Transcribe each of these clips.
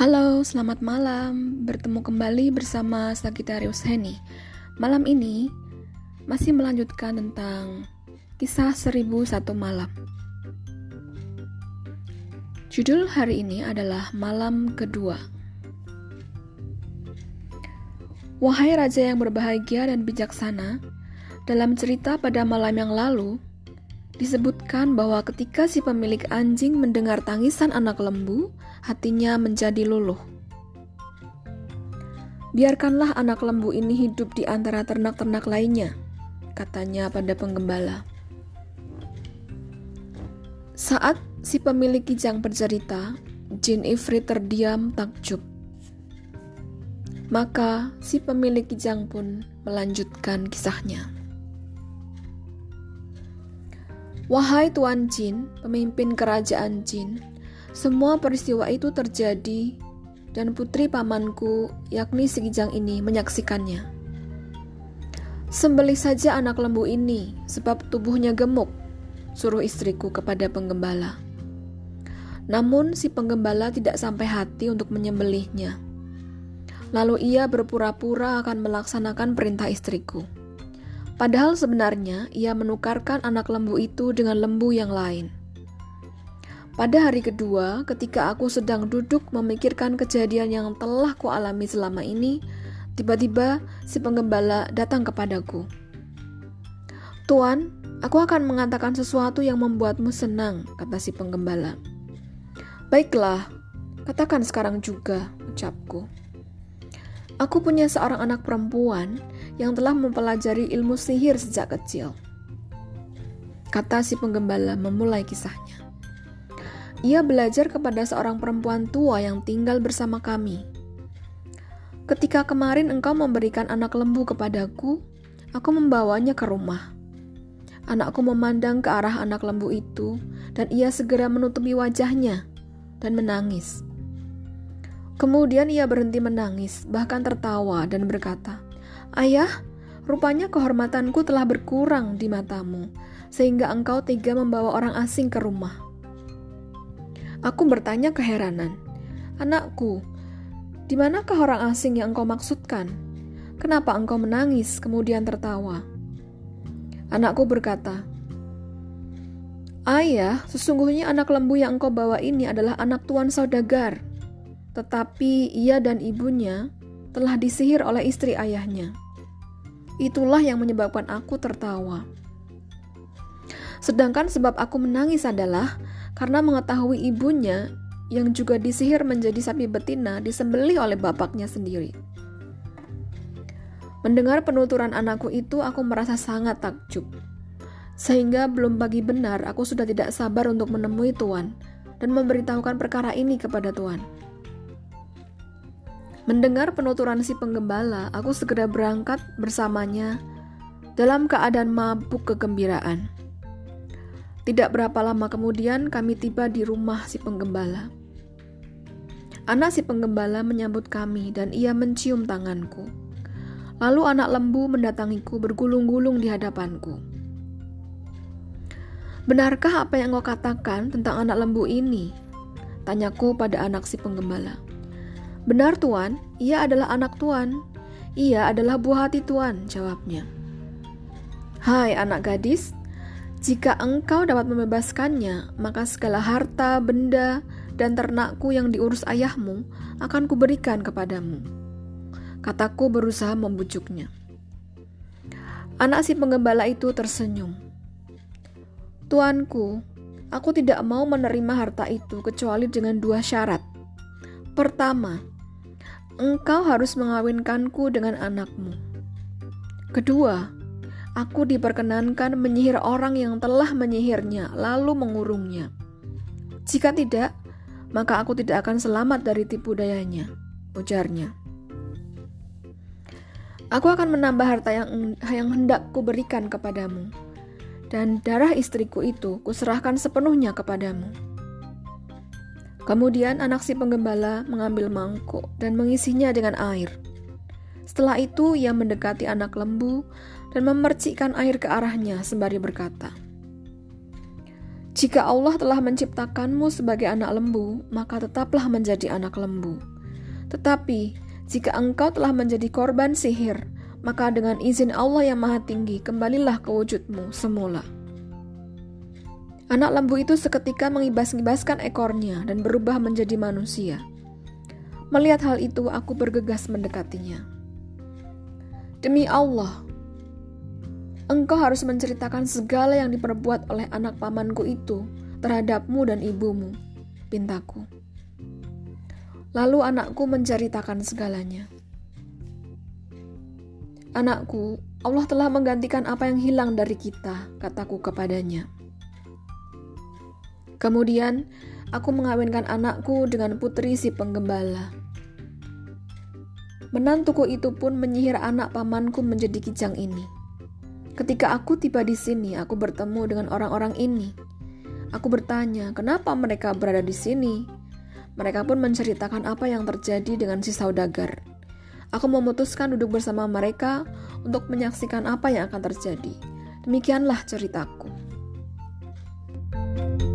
Halo, selamat malam. Bertemu kembali bersama Sagittarius Henny. Malam ini masih melanjutkan tentang kisah 1001 malam. Judul hari ini adalah Malam Kedua. Wahai raja yang berbahagia dan bijaksana, dalam cerita pada malam yang lalu, disebutkan bahwa ketika si pemilik anjing mendengar tangisan anak lembu, hatinya menjadi luluh. Biarkanlah anak lembu ini hidup di antara ternak-ternak lainnya, katanya pada penggembala. Saat si pemilik kijang bercerita, Jin Ifrit terdiam takjub. Maka si pemilik kijang pun melanjutkan kisahnya. Wahai Tuan Jin, pemimpin kerajaan Jin, semua peristiwa itu terjadi dan putri pamanku, yakni si Kijang ini, menyaksikannya. Sembelih saja anak lembu ini, sebab tubuhnya gemuk, suruh istriku kepada penggembala. Namun si penggembala tidak sampai hati untuk menyembelihnya. Lalu ia berpura-pura akan melaksanakan perintah istriku. Padahal sebenarnya ia menukarkan anak lembu itu dengan lembu yang lain. Pada hari kedua, ketika aku sedang duduk memikirkan kejadian yang telah kualami selama ini, tiba-tiba si penggembala datang kepadaku. Tuan, aku akan mengatakan sesuatu yang membuatmu senang, kata si penggembala. Baiklah, katakan sekarang juga, ucapku. Aku punya seorang anak perempuan yang telah mempelajari ilmu sihir sejak kecil. Kata si penggembala memulai kisahnya. Ia belajar kepada seorang perempuan tua yang tinggal bersama kami. Ketika kemarin engkau memberikan anak lembu kepadaku, aku membawanya ke rumah. Anakku memandang ke arah anak lembu itu, dan ia segera menutupi wajahnya dan menangis. Kemudian ia berhenti menangis, bahkan tertawa dan berkata, "Ayah, rupanya kehormatanku telah berkurang di matamu, sehingga engkau tega membawa orang asing ke rumah." Aku bertanya keheranan, "Anakku, di manakah orang asing yang engkau maksudkan? Kenapa engkau menangis kemudian tertawa?" Anakku berkata, "Ayah, sesungguhnya anak lembu yang engkau bawa ini adalah anak tuan saudagar, tetapi ia dan ibunya telah disihir oleh istri ayahnya. Itulah yang menyebabkan aku tertawa." Sedangkan sebab aku menangis adalah karena mengetahui ibunya yang juga disihir menjadi sapi betina disembelih oleh bapaknya sendiri. Mendengar penuturan anakku itu, aku merasa sangat takjub. Sehingga belum pagi benar, aku sudah tidak sabar untuk menemui Tuan dan memberitahukan perkara ini kepada Tuan. Mendengar penuturan si penggembala, aku segera berangkat bersamanya dalam keadaan mabuk kegembiraan. Tidak berapa lama kemudian kami tiba di rumah si penggembala. Anak si penggembala menyambut kami dan ia mencium tanganku. Lalu anak lembu mendatangiku bergulung-gulung di hadapanku. Benarkah apa yang kau katakan tentang anak lembu ini? Tanyaku pada anak si penggembala. Benar tuan, ia adalah anak tuan. Ia adalah buah hati tuan, jawabnya. Hai anak gadis, jika engkau dapat membebaskannya, maka segala harta, benda, dan ternakku yang diurus ayahmu akan kuberikan kepadamu. Kataku berusaha membujuknya. Anak si penggembala itu tersenyum. Tuanku, aku tidak mau menerima harta itu kecuali dengan dua syarat. Pertama, engkau harus mengawinkanku dengan anakmu. Kedua, aku diperkenankan menyihir orang yang telah menyihirnya, lalu mengurungnya. Jika tidak, maka aku tidak akan selamat dari tipu dayanya, ujarnya. Aku akan menambah harta yang, yang hendak kuberikan kepadamu, dan darah istriku itu kuserahkan sepenuhnya kepadamu. Kemudian anak si penggembala mengambil mangkuk dan mengisinya dengan air. Setelah itu ia mendekati anak lembu dan memercikkan air ke arahnya sembari berkata, Jika Allah telah menciptakanmu sebagai anak lembu, maka tetaplah menjadi anak lembu. Tetapi, jika engkau telah menjadi korban sihir, maka dengan izin Allah yang Maha Tinggi, kembalilah ke wujudmu semula. Anak lembu itu seketika mengibas-ngibaskan ekornya dan berubah menjadi manusia. Melihat hal itu, aku bergegas mendekatinya. Demi Allah, engkau harus menceritakan segala yang diperbuat oleh anak pamanku itu terhadapmu dan ibumu, pintaku. Lalu anakku menceritakan segalanya. Anakku, Allah telah menggantikan apa yang hilang dari kita, kataku kepadanya. Kemudian, aku mengawinkan anakku dengan putri si penggembala. Menantuku itu pun menyihir anak pamanku menjadi kijang ini. Ketika aku tiba di sini, aku bertemu dengan orang-orang ini. Aku bertanya, kenapa mereka berada di sini? Mereka pun menceritakan apa yang terjadi dengan si saudagar. Aku memutuskan duduk bersama mereka untuk menyaksikan apa yang akan terjadi. Demikianlah ceritaku. Halo,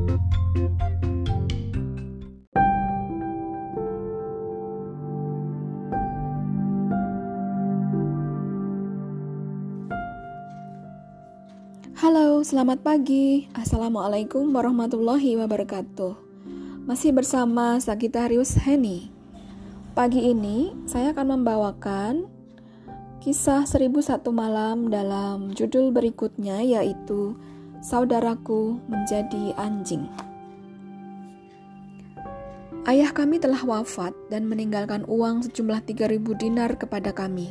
selamat pagi. Assalamualaikum warahmatullahi wabarakatuh. Masih bersama Sagitarius Heni. Pagi ini saya akan membawakan kisah 1001 malam dalam judul berikutnya yaitu Saudaraku menjadi anjing. Ayah kami telah wafat dan meninggalkan uang sejumlah 3000 dinar kepada kami.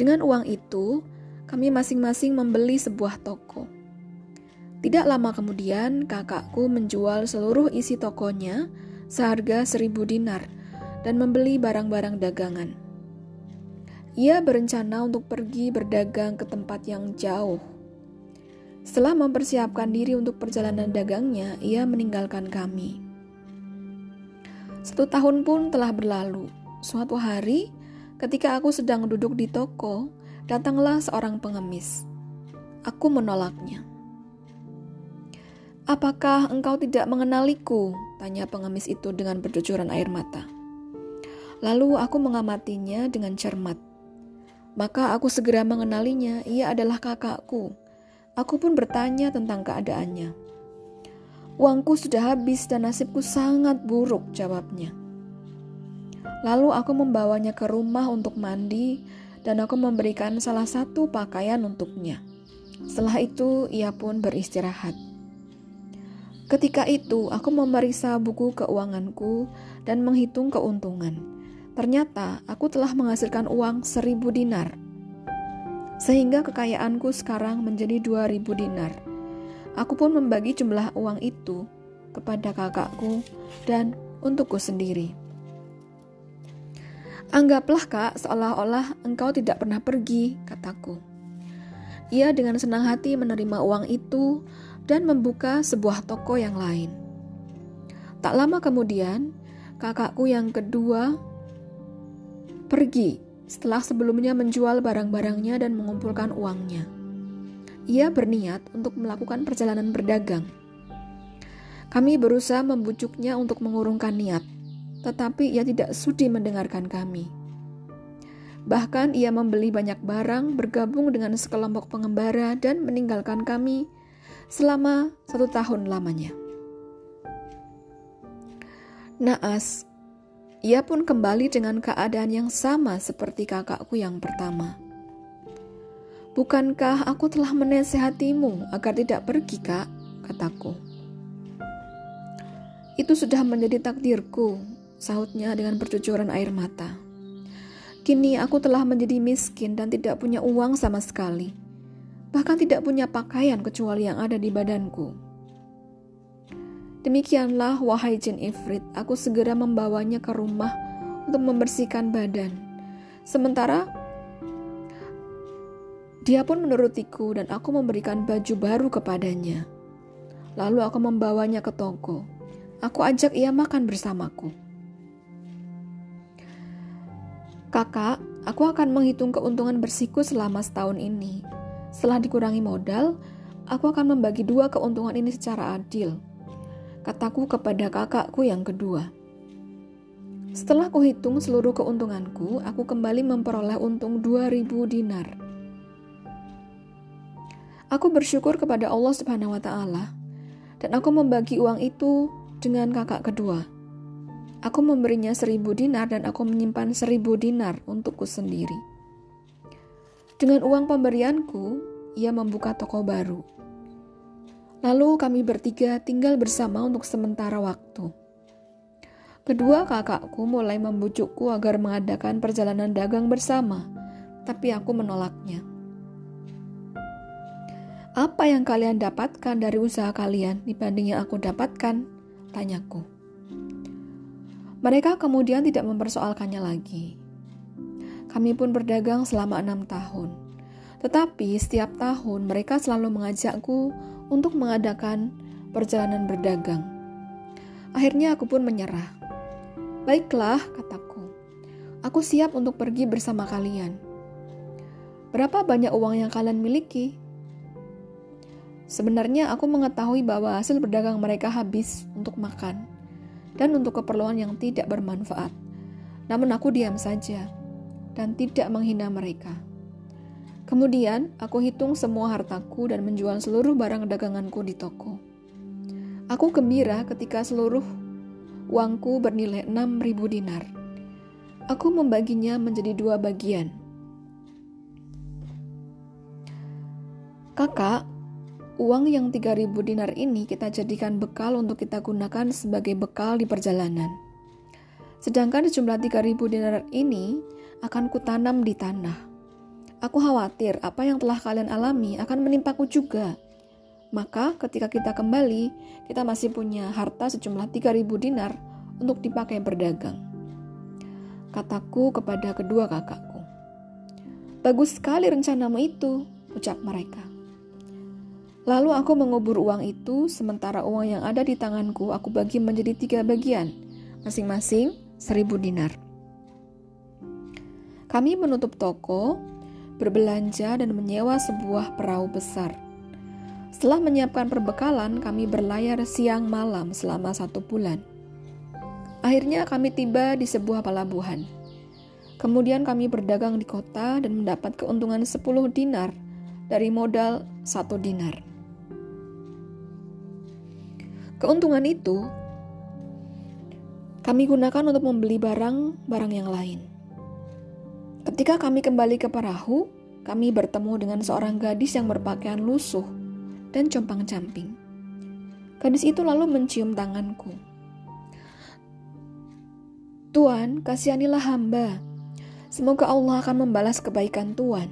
Dengan uang itu, kami masing-masing membeli sebuah toko. Tidak lama kemudian, kakakku menjual seluruh isi tokonya seharga seribu dinar dan membeli barang-barang dagangan. Ia berencana untuk pergi berdagang ke tempat yang jauh. Setelah mempersiapkan diri untuk perjalanan dagangnya, ia meninggalkan kami. Satu tahun pun telah berlalu. Suatu hari, ketika aku sedang duduk di toko, datanglah seorang pengemis. Aku menolaknya. Apakah engkau tidak mengenaliku? Tanya pengemis itu dengan bercucuran air mata. Lalu aku mengamatinya dengan cermat. Maka aku segera mengenalinya, ia adalah kakakku. Aku pun bertanya tentang keadaannya. Uangku sudah habis dan nasibku sangat buruk, jawabnya. Lalu aku membawanya ke rumah untuk mandi dan aku memberikan salah satu pakaian untuknya. Setelah itu, ia pun beristirahat. Ketika itu, aku memeriksa buku keuanganku dan menghitung keuntungan. Ternyata, aku telah menghasilkan uang seribu dinar. Sehingga kekayaanku sekarang menjadi dua ribu dinar. Aku pun membagi jumlah uang itu kepada kakakku dan untukku sendiri. Anggaplah kak seolah-olah engkau tidak pernah pergi, kataku. Ia dengan senang hati menerima uang itu dan membuka sebuah toko yang lain. Tak lama kemudian, kakakku yang kedua pergi setelah sebelumnya menjual barang-barangnya dan mengumpulkan uangnya. Ia berniat untuk melakukan perjalanan berdagang. Kami berusaha membujuknya untuk mengurungkan niat, tetapi ia tidak sudi mendengarkan kami. Bahkan ia membeli banyak barang, bergabung dengan sekelompok pengembara, dan meninggalkan kami selama satu tahun lamanya. Naas, ia pun kembali dengan keadaan yang sama seperti kakakku yang pertama. Bukankah aku telah menasehatimu agar tidak pergi, Kak? kataku. Itu sudah menjadi takdirku, sahutnya dengan percucuran air mata. Kini aku telah menjadi miskin dan tidak punya uang sama sekali. Bahkan tidak punya pakaian kecuali yang ada di badanku. Demikianlah wahai jin ifrit, aku segera membawanya ke rumah untuk membersihkan badan. Sementara dia pun menurutiku dan aku memberikan baju baru kepadanya. Lalu aku membawanya ke toko. Aku ajak ia makan bersamaku. Kakak, aku akan menghitung keuntungan bersihku selama setahun ini. Setelah dikurangi modal, aku akan membagi dua keuntungan ini secara adil. Kataku kepada kakakku yang kedua. Setelah kuhitung seluruh keuntunganku, aku kembali memperoleh untung 2000 dinar. Aku bersyukur kepada Allah Subhanahu wa taala dan aku membagi uang itu dengan kakak kedua. Aku memberinya seribu dinar dan aku menyimpan seribu dinar untukku sendiri. Dengan uang pemberianku, ia membuka toko baru. Lalu kami bertiga tinggal bersama untuk sementara waktu. Kedua kakakku mulai membujukku agar mengadakan perjalanan dagang bersama, tapi aku menolaknya. Apa yang kalian dapatkan dari usaha kalian dibanding yang aku dapatkan? Tanyaku. Mereka kemudian tidak mempersoalkannya lagi. Kami pun berdagang selama enam tahun. Tetapi setiap tahun mereka selalu mengajakku untuk mengadakan perjalanan berdagang. Akhirnya aku pun menyerah. Baiklah, kataku. Aku siap untuk pergi bersama kalian. Berapa banyak uang yang kalian miliki? Sebenarnya aku mengetahui bahwa hasil berdagang mereka habis untuk makan dan untuk keperluan yang tidak bermanfaat. Namun aku diam saja dan tidak menghina mereka. Kemudian aku hitung semua hartaku dan menjual seluruh barang daganganku di toko. Aku gembira ketika seluruh Uangku bernilai 6.000 dinar. Aku membaginya menjadi dua bagian. Kakak, uang yang 3.000 dinar ini kita jadikan bekal untuk kita gunakan sebagai bekal di perjalanan. Sedangkan jumlah 3.000 dinar ini akan kutanam di tanah. Aku khawatir apa yang telah kalian alami akan menimpaku juga maka ketika kita kembali, kita masih punya harta sejumlah 3000 dinar untuk dipakai berdagang. Kataku kepada kedua kakakku. Bagus sekali rencanamu itu, ucap mereka. Lalu aku mengubur uang itu, sementara uang yang ada di tanganku aku bagi menjadi tiga bagian, masing-masing seribu dinar. Kami menutup toko, berbelanja, dan menyewa sebuah perahu besar. Setelah menyiapkan perbekalan, kami berlayar siang malam selama satu bulan. Akhirnya kami tiba di sebuah pelabuhan. Kemudian kami berdagang di kota dan mendapat keuntungan 10 dinar dari modal satu dinar. Keuntungan itu kami gunakan untuk membeli barang-barang yang lain. Ketika kami kembali ke perahu, kami bertemu dengan seorang gadis yang berpakaian lusuh dan compang-camping. Gadis itu lalu mencium tanganku. Tuan, kasihanilah hamba. Semoga Allah akan membalas kebaikan Tuan.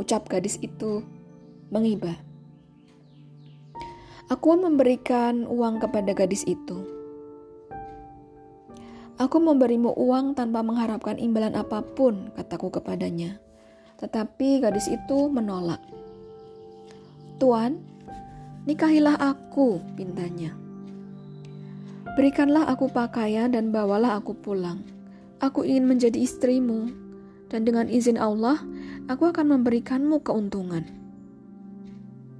Ucap gadis itu mengiba. Aku memberikan uang kepada gadis itu. Aku memberimu uang tanpa mengharapkan imbalan apa pun, kataku kepadanya. Tetapi gadis itu menolak. Tuan, Nikahilah aku, pintanya. Berikanlah aku pakaian dan bawalah aku pulang. Aku ingin menjadi istrimu, dan dengan izin Allah, aku akan memberikanmu keuntungan.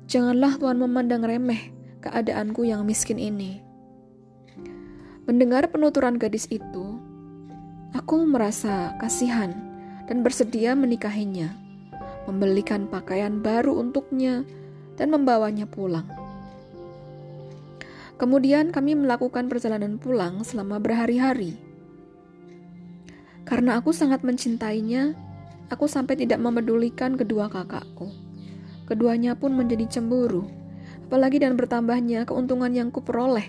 Janganlah Tuhan memandang remeh keadaanku yang miskin ini. Mendengar penuturan gadis itu, aku merasa kasihan dan bersedia menikahinya, membelikan pakaian baru untuknya, dan membawanya pulang. Kemudian kami melakukan perjalanan pulang selama berhari-hari. Karena aku sangat mencintainya, aku sampai tidak memedulikan kedua kakakku. Keduanya pun menjadi cemburu, apalagi dan bertambahnya keuntungan yang kuperoleh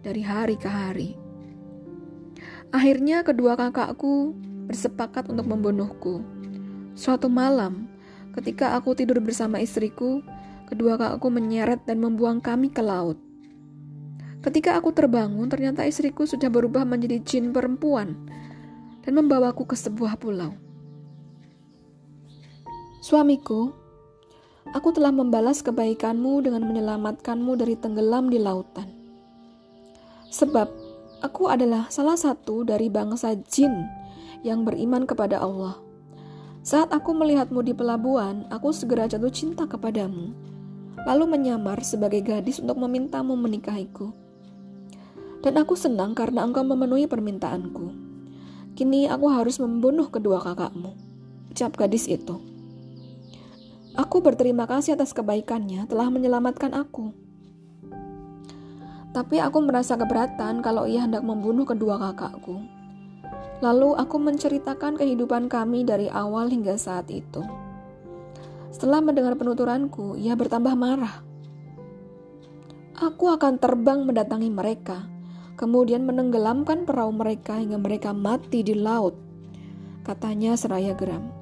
dari hari ke hari. Akhirnya kedua kakakku bersepakat untuk membunuhku. Suatu malam, ketika aku tidur bersama istriku, Kedua kakakku menyeret dan membuang kami ke laut. Ketika aku terbangun, ternyata istriku sudah berubah menjadi jin perempuan dan membawaku ke sebuah pulau. Suamiku, aku telah membalas kebaikanmu dengan menyelamatkanmu dari tenggelam di lautan. Sebab aku adalah salah satu dari bangsa jin yang beriman kepada Allah. Saat aku melihatmu di pelabuhan, aku segera jatuh cinta kepadamu lalu menyamar sebagai gadis untuk memintamu menikahiku. Dan aku senang karena engkau memenuhi permintaanku. Kini aku harus membunuh kedua kakakmu, ucap gadis itu. Aku berterima kasih atas kebaikannya telah menyelamatkan aku. Tapi aku merasa keberatan kalau ia hendak membunuh kedua kakakku. Lalu aku menceritakan kehidupan kami dari awal hingga saat itu. Setelah mendengar penuturanku, ia bertambah marah. Aku akan terbang mendatangi mereka, kemudian menenggelamkan perahu mereka hingga mereka mati di laut, katanya seraya geram.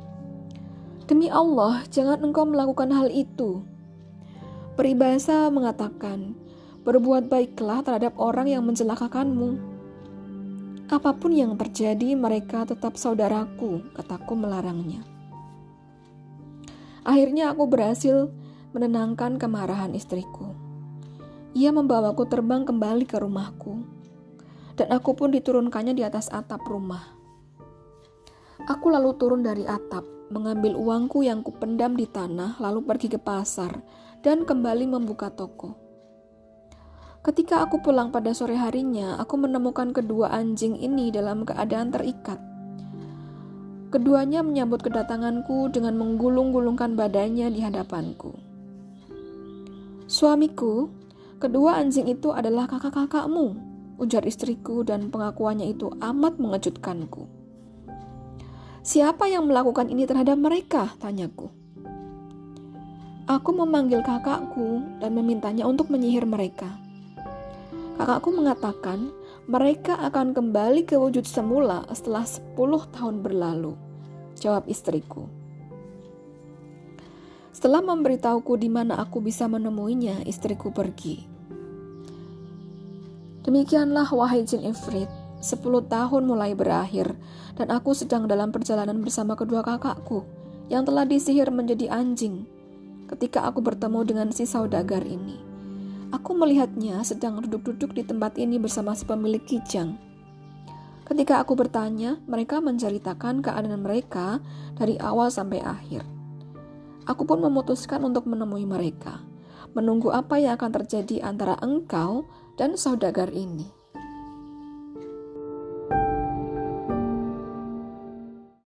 Demi Allah, jangan engkau melakukan hal itu. Peribahasa mengatakan, berbuat baiklah terhadap orang yang mencelakakanmu. Apa pun yang terjadi, mereka tetap saudaraku, kataku melarangnya. Akhirnya aku berhasil menenangkan kemarahan istriku. Ia membawaku terbang kembali ke rumahku, dan aku pun diturunkannya di atas atap rumah. Aku lalu turun dari atap, mengambil uangku yang kupendam di tanah, lalu pergi ke pasar, dan kembali membuka toko. Ketika aku pulang pada sore harinya, aku menemukan kedua anjing ini dalam keadaan terikat. Keduanya menyambut kedatanganku dengan menggulung-gulungkan badannya di hadapanku. Suamiku, kedua anjing itu adalah kakak-kakakmu, ujar istriku dan pengakuannya itu amat mengejutkanku. Siapa yang melakukan ini terhadap mereka? Tanyaku. Aku memanggil kakakku dan memintanya untuk menyihir mereka. Kakakku mengatakan mereka akan kembali ke wujud semula setelah 10 tahun berlalu. Jawab istriku. Setelah memberitahuku di mana aku bisa menemuinya, istriku pergi. Demikianlah wahai jin Ifrit, 10 tahun mulai berakhir dan aku sedang dalam perjalanan bersama kedua kakakku yang telah disihir menjadi anjing ketika aku bertemu dengan si saudagar ini. Aku melihatnya sedang duduk-duduk di tempat ini bersama si pemilik kijang. Ketika aku bertanya, mereka menceritakan keadaan mereka dari awal sampai akhir. Aku pun memutuskan untuk menemui mereka, menunggu apa yang akan terjadi antara engkau dan saudagar ini.